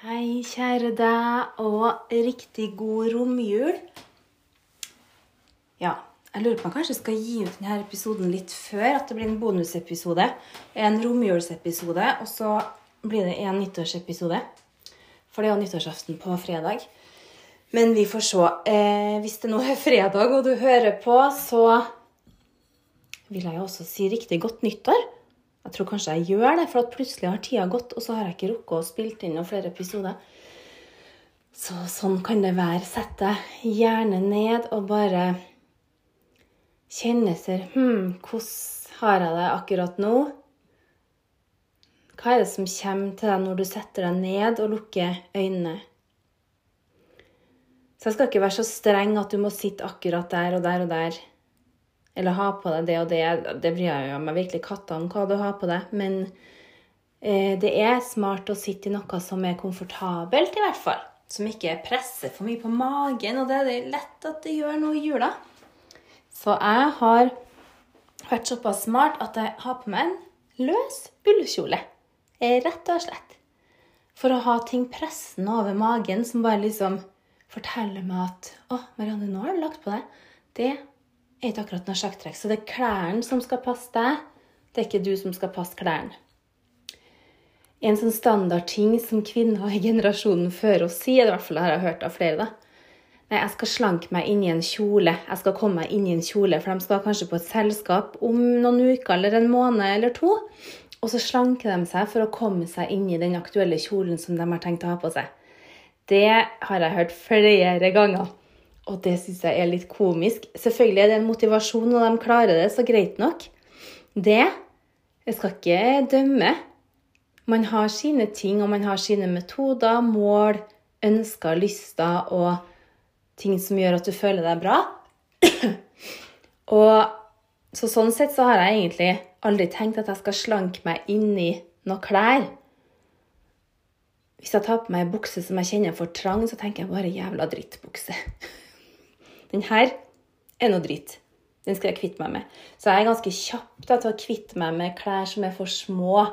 Hei, kjære deg, og riktig god romjul. Ja, jeg lurer på om jeg kanskje skal gi ut denne episoden litt før at det blir en bonusepisode. En romjulsepisode, og så blir det en nyttårsepisode. For det er jo nyttårsaften på fredag. Men vi får se. Eh, hvis det nå er fredag og du hører på, så vil jeg jo også si riktig godt nyttår. Jeg tror kanskje jeg gjør det, for plutselig har tida gått, og så har jeg ikke rukket å spille inn noen flere episoder. Så sånn kan det være. Sett deg gjerne ned og bare kjenne etter Hm, hvordan har jeg det akkurat nå? Hva er det som kommer til deg når du setter deg ned og lukker øynene? Så jeg skal ikke være så streng at du må sitte akkurat der og der og der. Eller ha på deg det og det. Det bryr jeg meg virkelig katta om hva du har på deg. Men eh, det er smart å sitte i noe som er komfortabelt, i hvert fall. Som ikke presser for mye på magen. Og det er lett at det gjør nå i jula. Så jeg har vært såpass smart at jeg har på meg en løs ullkjole. Rett og slett. For å ha ting pressende over magen som bare liksom forteller meg at Å, Marianne, nå har du lagt på deg. Det er ikke akkurat noe sjakktrekk. Så det er klærne som skal passe deg. Det er ikke du som skal passe klærne. En sånn standardting som kvinner i generasjonen før oss sier, i hvert fall har jeg hørt av flere, da. Nei, jeg skal slanke meg inn i en kjole. Jeg skal komme meg inn i en kjole, for de skal kanskje på et selskap om noen uker eller en måned eller to. Og så slanker de seg for å komme seg inn i den aktuelle kjolen som de har tenkt å ha på seg. Det har jeg hørt flere ganger. Og det syns jeg er litt komisk. Selvfølgelig er det en motivasjon, og de klarer det, så greit nok. Det Jeg skal ikke dømme. Man har sine ting, og man har sine metoder, mål, ønsker, lyster og ting som gjør at du føler deg bra. og så sånn sett så har jeg egentlig aldri tenkt at jeg skal slanke meg inn i noen klær. Hvis jeg tar på meg ei bukse som jeg kjenner for trang, så tenker jeg bare jævla drittbukse. Den her er noe dritt. Den skal jeg kvitte meg med. Så jeg er ganske kjapp da, til å kvitte meg med klær som er for små.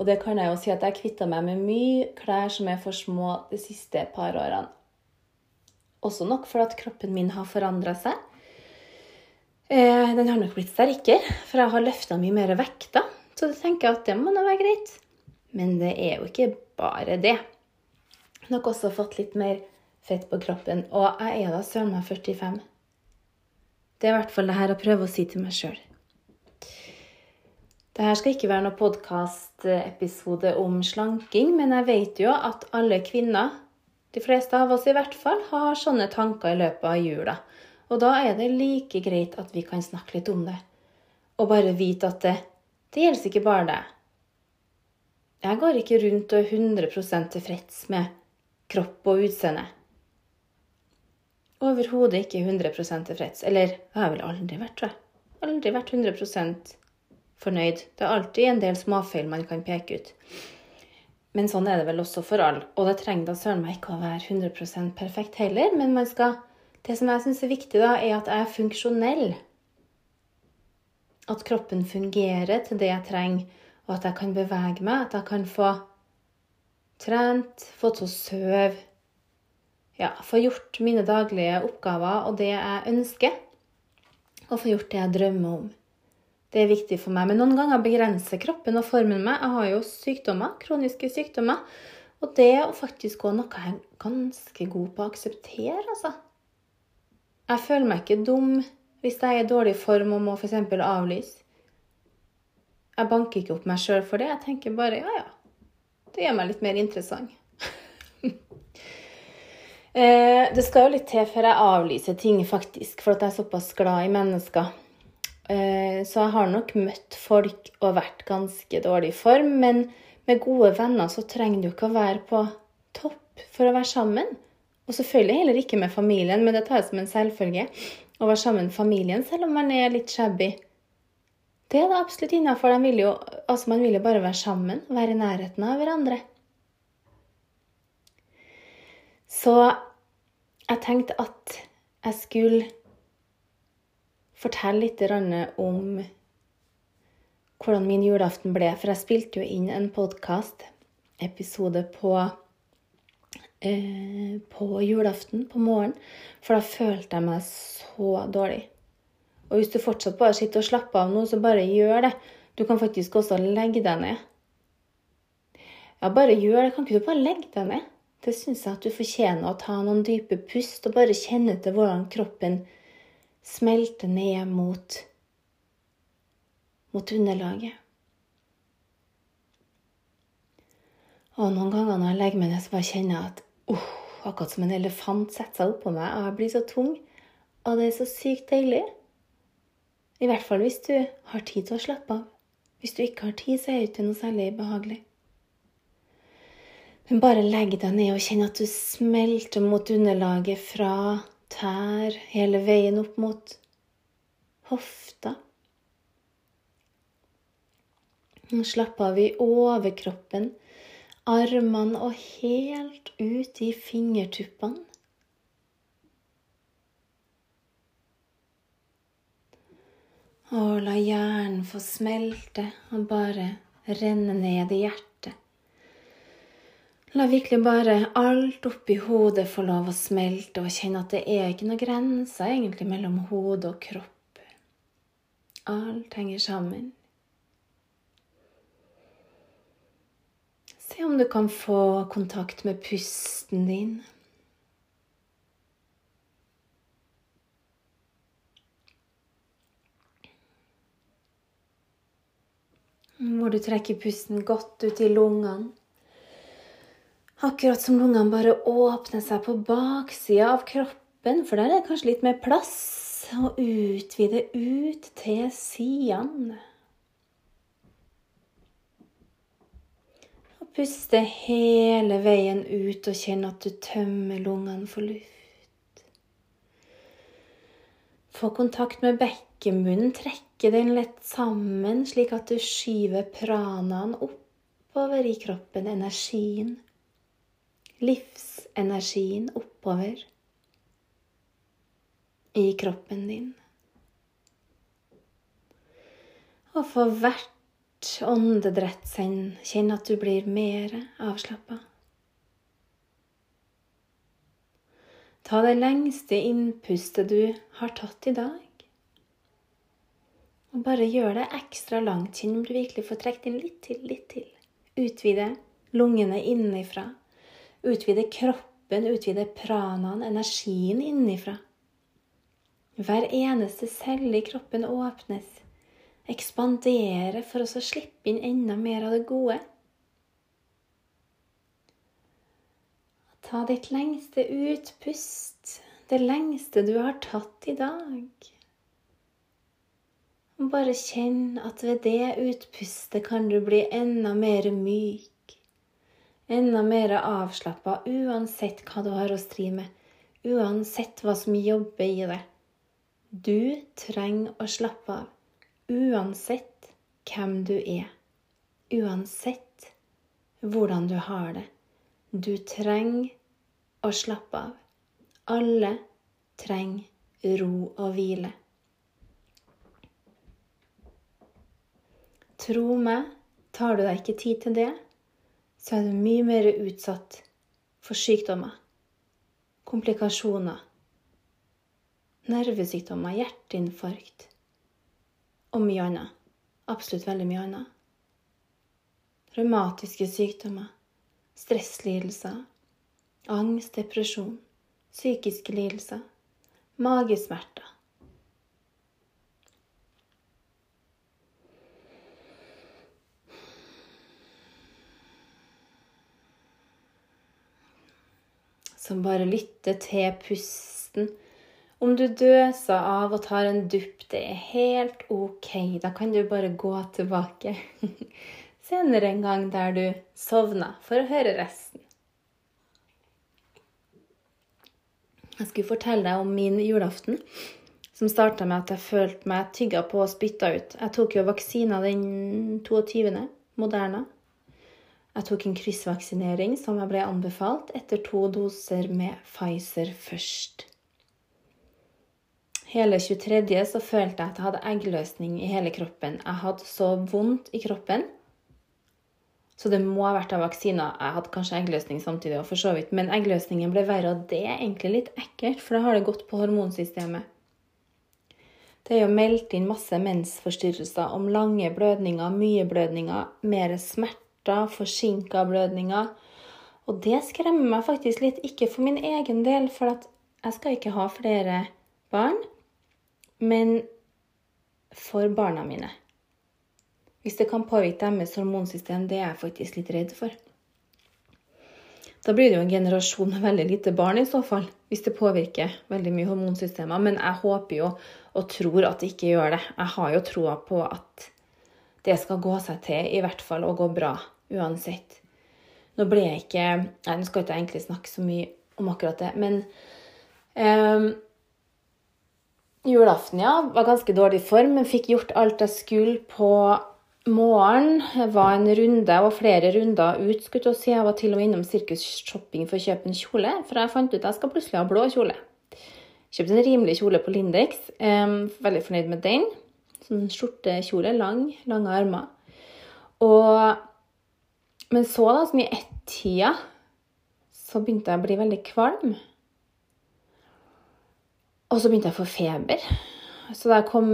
Og det kan jeg jo si at jeg kvitta meg med mye klær som er for små de siste par årene. Også nok for at kroppen min har forandra seg. Eh, den har nok blitt sterkere, for jeg har løfta mye mer vekter. Så det tenker at det må da være greit. Men det er jo ikke bare det. Nok også fått litt mer fett på kroppen. Og jeg er da søren meg 45. Det er i hvert fall det her å prøve å si til meg sjøl. Dette skal ikke være noen podkastepisode om slanking, men jeg vet jo at alle kvinner, de fleste av oss i hvert fall, har sånne tanker i løpet av jula. Og da er det like greit at vi kan snakke litt om det. Og bare vite at det, det gjelder ikke bare deg. Jeg går ikke rundt og er 100% tilfreds med kropp og utseende overhodet ikke 100 tilfreds. Eller det har vel aldri vært, tror jeg. Aldri vært 100% fornøyd. Det er alltid en del småfeil man kan peke ut. Men sånn er det vel også for alle. Og det trenger da søren meg ikke å være 100% perfekt heller. Men man skal, det som jeg syns er viktig, da, er at jeg er funksjonell. At kroppen fungerer til det jeg trenger, og at jeg kan bevege meg. At jeg kan få trent, få til å sove ja, få gjort mine daglige oppgaver og det jeg ønsker. Og få gjort det jeg drømmer om. Det er viktig for meg. Men noen ganger begrenser kroppen og formen meg. Jeg har jo sykdommer, kroniske sykdommer. Og det er faktisk òg noe jeg er ganske god på å akseptere, altså. Jeg føler meg ikke dum hvis jeg er i dårlig form og må f.eks. avlyse. Jeg banker ikke opp meg sjøl for det. Jeg tenker bare ja, ja. Det gjør meg litt mer interessant. Eh, det skal jo litt til før jeg avlyser ting, faktisk, for at jeg er såpass glad i mennesker. Eh, så jeg har nok møtt folk og vært ganske dårlig i form. Men med gode venner så trenger du ikke å være på topp for å være sammen. Og selvfølgelig heller ikke med familien, men det tar jeg som en selvfølge. Å være sammen med familien selv om man er litt shabby. Det er da absolutt innafor. Altså, man vil jo bare være sammen, være i nærheten av hverandre. Så jeg tenkte at jeg skulle fortelle litt om hvordan min julaften ble. For jeg spilte jo inn en podkast-episode på eh, på julaften på morgenen, for da følte jeg meg så dårlig. Og hvis du fortsatt bare sitter og slapper av nå, så bare gjør det. Du kan faktisk også legge deg ned. Ja, bare gjør det. Kan ikke du bare legge deg ned? Det syns jeg at du fortjener å ta noen dype pust og bare kjenne til hvordan kroppen smelter ned mot, mot underlaget. Og noen ganger når jeg legger meg ned, så bare kjenner jeg at uh, akkurat som en elefant setter seg oppå meg, og jeg blir så tung. Og det er så sykt deilig. I hvert fall hvis du har tid til å slappe av. Hvis du ikke har tid, så er det ikke noe særlig behagelig. Men bare legg deg ned og kjenn at du smelter mot underlaget fra tær hele veien opp mot hofta. Slapp av i overkroppen, armene og helt ut i fingertuppene. Og la hjernen få smelte og bare renne ned i hjertet. La virkelig bare alt oppi hodet få lov å smelte, og kjenne at det er ikke noen grenser egentlig mellom hode og kropp. Alt henger sammen. Se om du kan få kontakt med pusten din. Hvor du trekker pusten godt ut i lungene. Akkurat som lungene bare åpner seg på baksida av kroppen, for der er det kanskje litt mer plass, og utvide ut til sidene. Og puste hele veien ut og kjenne at du tømmer lungene for luft. Få kontakt med bekkemunnen. trekke den lett sammen, slik at du skyver pranaen oppover i kroppen, energien livsenergien oppover i kroppen din. Og for hvert åndedrett kjenn at du blir mer avslappa. Ta det lengste innpustet du har tatt i dag. Og bare gjør det ekstra langt. Kjenn om du virkelig får trukket inn litt til, litt til. Utvide lungene innenfra. Utvide kroppen, utvide pranaen, energien innifra. Hver eneste celle i kroppen åpnes, ekspanderer for å slippe inn enda mer av det gode. Ta ditt lengste utpust, det lengste du har tatt i dag. Bare kjenn at ved det utpustet kan du bli enda mer myk enda mer avslappa uansett hva du har å stri med, uansett hva som jobber i deg. Du trenger å slappe av, uansett hvem du er, uansett hvordan du har det. Du trenger å slappe av. Alle trenger ro og hvile. Tro meg, tar du deg ikke tid til det, så er du mye mer utsatt for sykdommer, komplikasjoner, nervesykdommer, hjerteinfarkt og mye annet. Absolutt veldig mye annet. Revmatiske sykdommer, stresslidelser, angst, depresjon, psykiske lidelser, magesmerter. Som bare lytter til pusten. Om du døser av og tar en dupp, det er helt ok. Da kan du bare gå tilbake senere en gang der du sovner, for å høre resten. Jeg skulle fortelle deg om min julaften, som starta med at jeg følte meg tygga på og spytta ut. Jeg tok jo vaksina den 22. Moderna. Jeg tok en kryssvaksinering som jeg ble anbefalt etter to doser med Pfizer først. Hele 23. så følte jeg at jeg hadde eggløsning i hele kroppen. Jeg hadde så vondt i kroppen. Så det må ha vært av vaksiner. Jeg hadde kanskje eggløsning samtidig, og for så vidt, men eggløsningen ble verre, og det er egentlig litt ekkelt, for da har det gått på hormonsystemet. Det er jo meldt inn masse mensforstyrrelser om lange blødninger, mye blødninger, mer smerter, forsinka blødninger. Og det skremmer meg faktisk litt, ikke for min egen del, for jeg skal ikke ha flere barn, men for barna mine. Hvis det kan påvirke deres hormonsystem, det er jeg faktisk litt redd for. Da blir det jo en generasjon med veldig lite barn i så fall, hvis det påvirker veldig mye hormonsystemer. Men jeg håper jo og tror at det ikke gjør det. Jeg har jo troa på at det skal gå seg til, i hvert fall, og gå bra uansett. Nå ble jeg ikke Nei, nå skal ikke jeg egentlig snakke så mye om akkurat det, men um, Julaften, ja, var ganske dårlig form, men fikk gjort alt jeg skulle på morgen var en runde, og flere runder ut. skulle jeg si. Jeg var til og med innom Sirkus Shopping for å kjøpe en kjole, for jeg fant ut at jeg skal plutselig ha blå kjole. Kjøpte en rimelig kjole på Lindex. Um, veldig fornøyd med den. Sånn skjortekjole, lang, lange armer. Og, men så, da, som i ett-tida, så begynte jeg å bli veldig kvalm. Og så begynte jeg å få feber. Så da jeg kom,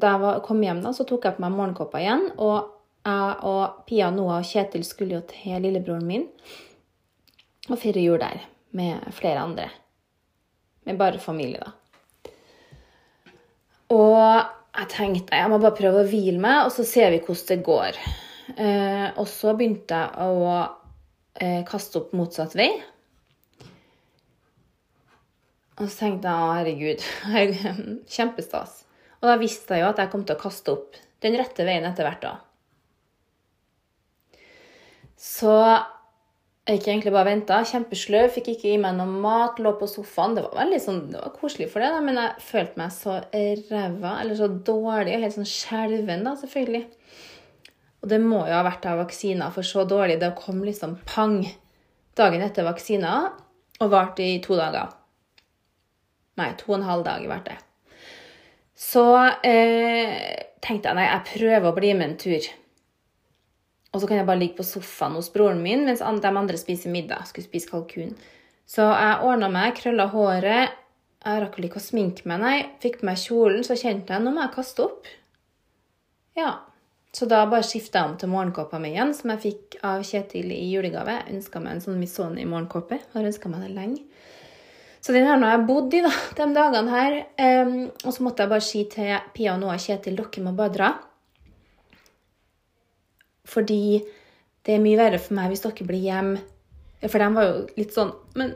da jeg kom hjem, da, så tok jeg på meg morgenkåpa igjen. Og jeg og Pia, Noah og Kjetil skulle jo til lillebroren min og feire jul der med flere andre. Med bare familie, da. Og jeg tenkte jeg må bare prøve å hvile meg, og så ser vi hvordan det går. Eh, og så begynte jeg å eh, kaste opp motsatt vei. Og så tenkte jeg herregud, kjempestas. Og da visste jeg jo at jeg kom til å kaste opp den rette veien etter hvert da. Så jeg gikk egentlig bare venta. Kjempesløv, fikk ikke i meg noe mat, lå på sofaen. Det var veldig sånn, det var koselig for det, da, men jeg følte meg så ræva, eller så dårlig, og helt sånn skjelven, da, selvfølgelig. Og det må jo ha vært av vaksiner, for så dårlig. Det kom liksom pang dagen etter vaksina og varte i to dager. Nei, to og en halv dag varte det. Så eh, tenkte jeg nei, jeg prøver å bli med en tur. Og så kan jeg bare ligge på sofaen hos broren min mens de andre spiser middag. Skulle spise kalkun. Så jeg ordna meg, krølla håret. Jeg rakk ikke å sminke meg, nei. Fikk på meg kjolen, så kjente jeg nå må jeg kaste opp. Ja. Så da bare skifta jeg om til morgenkåpa mi igjen, som jeg fikk av Kjetil i julegave. Jeg ønska meg en sånn Misoni-morgenkåpe. Har ønska meg det lenge. Så den har jeg bodd i da, de dagene her. Um, og så måtte jeg bare si til Pia og Noah Kjetil dere må bare dra. Fordi det er mye verre for meg hvis dere blir hjemme. For de var jo litt sånn Men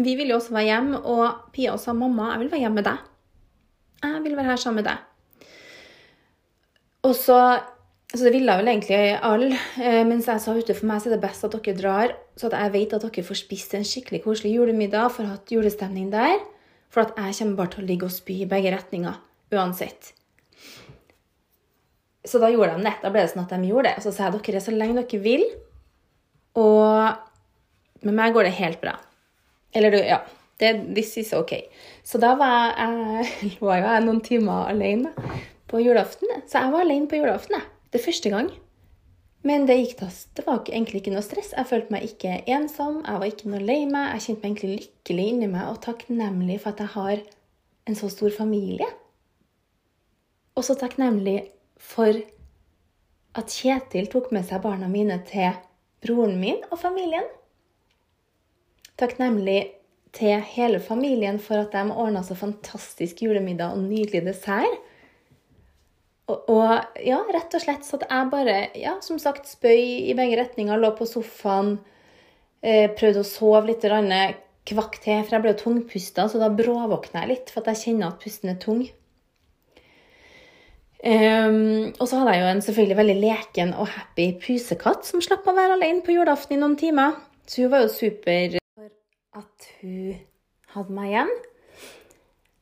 vi vil jo også være hjemme, og Pia sa mamma, jeg vil være hjemme med deg. Jeg vil være her sammen med deg. Og så så det ville vel egentlig alle. Eh, mens jeg sa ute for meg så er det best at dere drar, så at jeg vet at dere får spist en skikkelig koselig julemiddag, ha hatt julestemning der. For at jeg kommer bare til å ligge og spy i begge retninger uansett. Så da gjorde de det. Da ble det sånn at de gjorde det. Og så sa jeg dere så lenge dere vil. Og med meg går det helt bra. Eller du, ja. Det, this is ok. Så da var jeg, var jeg noen timer alene på julaften. Så jeg var alene på julaften. Det første gang. Men det gikk da, det var egentlig ikke noe stress. Jeg følte meg ikke ensom, jeg var ikke noe lei meg. Jeg kjente meg egentlig lykkelig inni meg og takknemlig for at jeg har en så stor familie. Og så takknemlig for at Kjetil tok med seg barna mine til broren min og familien. Takknemlig til hele familien for at de ordna så fantastisk julemiddag og nydelig dessert. Og, og, ja, rett og slett så at jeg bare, ja, som sagt, spøy i begge retninger, lå på sofaen, eh, prøvde å sove litt, kvakk til, for jeg ble jo tungpusta, så da bråvåkna jeg litt, for at jeg kjenner at pusten er tung. Um, og så hadde jeg jo en selvfølgelig veldig leken og happy pusekatt som slapp å være alene på julaften i noen timer. Så hun var jo super for at hun hadde meg igjen.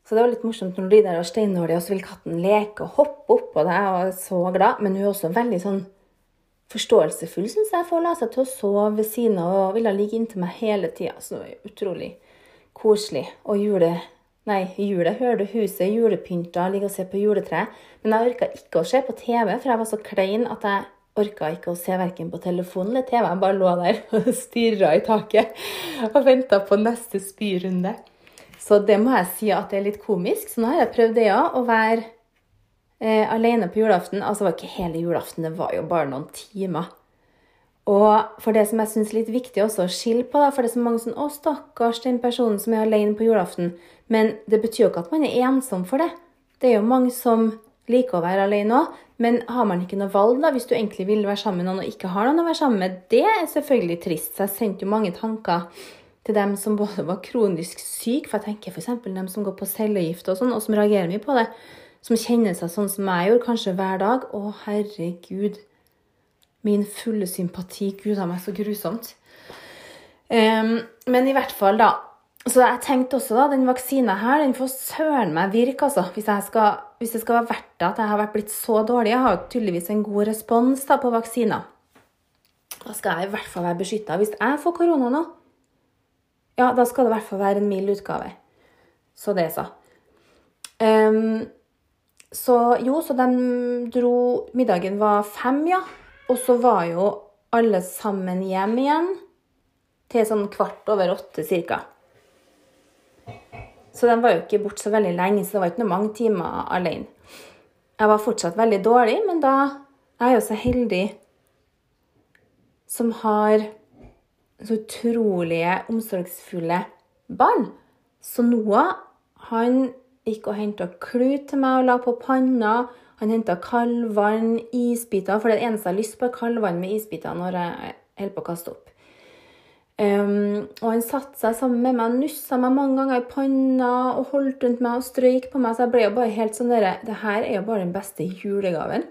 Så det var litt morsomt når du ligger der og steinåler, og så vil katten leke og hoppe oppå deg og er så glad. Men hun er også veldig sånn forståelsesfull, syns jeg, for å la seg til å sove ved siden av og ville ligge inntil meg hele tida. Så det var utrolig koselig. Og jule... Nei, jula hører du huset julepynta, ligge og se på juletreet. Men jeg orka ikke å se på TV, for jeg var så klein at jeg orka ikke å se verken på telefonen eller TV. Jeg bare lå der og stirra i taket og venta på neste spyrunde. Så det må jeg si at det er litt komisk. Så nå har jeg prøvd det, ja. Å være eh, alene på julaften. Altså, det var ikke hele julaften, det var jo bare noen timer. Og for det som jeg syns er litt viktig også å skille på, da, for det er så mange sånn 'Å, stakkars den personen som er alene på julaften'. Men det betyr jo ikke at man er ensom for det. Det er jo mange som liker å være alene òg. Men har man ikke noe valg, da, hvis du egentlig vil være sammen med noen og ikke har noen å være sammen med, det er selvfølgelig trist. Så jeg sendte jo mange tanker til dem som både var kronisk syke, for jeg tenker f.eks. dem som går på cellegift og sånn, og som reagerer mye på det, som kjenner seg sånn som jeg gjorde, kanskje hver dag. Å, herregud. Min fulle sympati. Gud a meg, så grusomt. Um, men i hvert fall, da. Så jeg tenkte også da, den vaksina her, den får søren meg virke, altså. Hvis, skal, hvis, det skal være verdt det at jeg har vært blitt så dårlig. Jeg har jo tydeligvis en god respons da, på vaksina. Da skal jeg i hvert fall være beskytta. Hvis jeg får korona nå, ja, da skal det i hvert fall være en mild utgave. Så det, sa. Um, så jo, så de dro Middagen var fem, ja. Og så var jo alle sammen hjem igjen til sånn kvart over åtte cirka. Så de var jo ikke borte så veldig lenge, så det var ikke noe mange timer alene. Jeg var fortsatt veldig dårlig, men da er jeg jo så heldig som har så utrolige, omsorgsfulle barn. Så Noah han gikk og henta klut til meg og la på panna. Han henta kaldvann, isbiter, for det eneste jeg har lyst på, er kaldvann med isbiter når jeg holder på å kaste opp. Um, og han satte seg sammen med meg og nussa meg mange ganger i panna og holdt rundt meg og strøyk på meg, så jeg ble jo bare helt sånn dere Det her er jo bare den beste julegaven.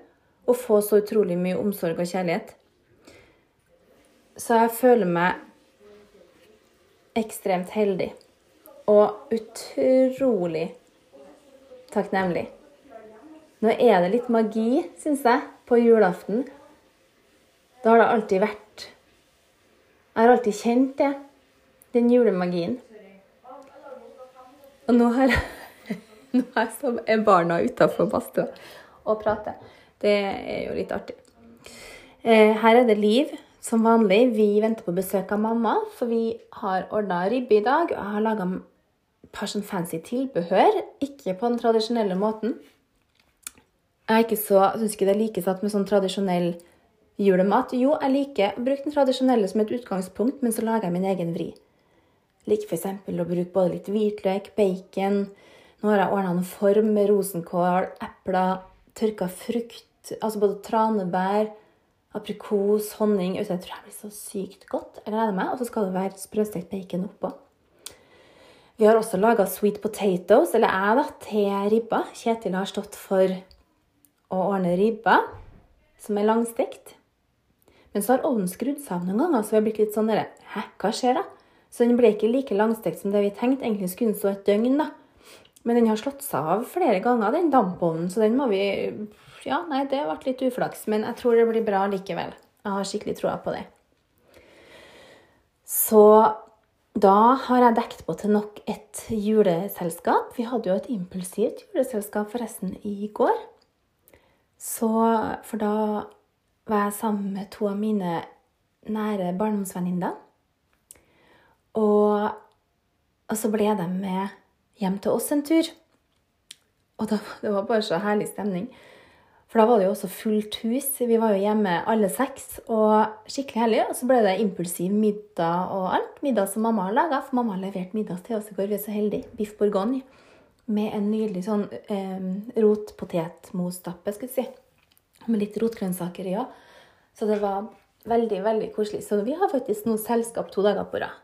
Å få så utrolig mye omsorg og kjærlighet. Så jeg føler meg ekstremt heldig. Og utrolig takknemlig. Nå er det litt magi, syns jeg, på julaften. Det har det alltid vært. Jeg har alltid kjent det. Den julemagien. Og nå har nå er, så er barna utafor badstua og prater. Det er jo litt artig. Eh, her er det Liv som vanlig. Vi venter på besøk av mamma, for vi har ordna ribbe i dag. Jeg har laga sånn fancy tilbehør. Ikke på den tradisjonelle måten. Jeg syns ikke det er like satt med sånn tradisjonell julemat. Jo, jeg liker å bruke den tradisjonelle som et utgangspunkt, men så lager jeg min egen vri. Liker f.eks. å bruke både litt hvitløk, bacon Nå har jeg ordna noen form med rosenkål, epler, tørka frukt, altså både tranebær, aprikos, honning Jeg tror det blir så sykt godt. Jeg gleder meg. Og så skal det være sprøstekt bacon oppå. Vi har også laga sweet potatoes, eller jeg, da, til ribba. Kjetil har stått for å ordne ribba, som er langstekt. Men så har ovnen skrudd seg av noen ganger, så vi har blitt litt sånn Hæ, hva skjer da? Så den ble ikke like langstekt som det vi tenkte. Egentlig skulle den stå et døgn, da. Men den har slått seg av flere ganger, den dampovnen, så den må vi Ja, nei, det ble litt uflaks, men jeg tror det blir bra likevel. Jeg har skikkelig troa på det. Så da har jeg dekt på til nok et juleselskap. Vi hadde jo et impulsivt juleselskap forresten i går. Så, for da var jeg sammen med to av mine nære barndomsvenninner. Og, og, så ble de med hjem til oss en tur. Og da, det var bare så herlig stemning. For da var det jo også fullt hus. Vi var jo hjemme alle seks og skikkelig hellige. Og så ble det impulsiv middag og alt. Middag som mamma har laga, for mamma har levert middag til oss i går. Vi er så heldige. Biff bourgogne med en nydelig sånn eh, rotpotetmosstappe, skal vi si. Med litt rotgrønnsaker i òg. Så det var veldig, veldig koselig. Så vi har faktisk nå selskap to dager på rad.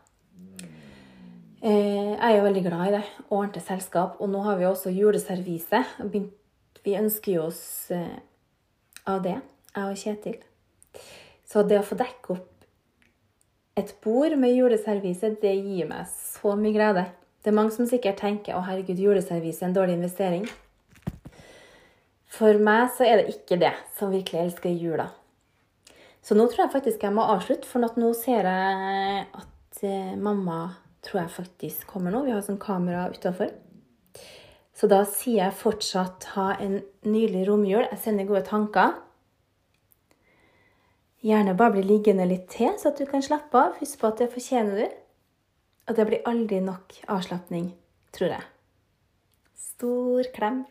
Eh, jeg er jo veldig glad i det. Ordentlig selskap. Og nå har vi også juleservise. Vi ønsker jo oss eh, av det, jeg og Kjetil. Så det å få dekke opp et bord med juleservise, det gir meg så mye glede. Det er mange som sikkert tenker å herregud, juleservise er en dårlig investering. For meg så er det ikke det som virkelig elsker jula. Så nå tror jeg faktisk jeg må avslutte, for nå ser jeg at eh, mamma tror jeg faktisk kommer nå. Vi har sånn kamera utafor. Så da sier jeg fortsatt ha en nylig romjul. Jeg sender gode tanker. Gjerne bare bli liggende litt til, så at du kan slappe av. Husk på at det fortjener du. Og det blir aldri nok avslapning, tror jeg. Stor klem.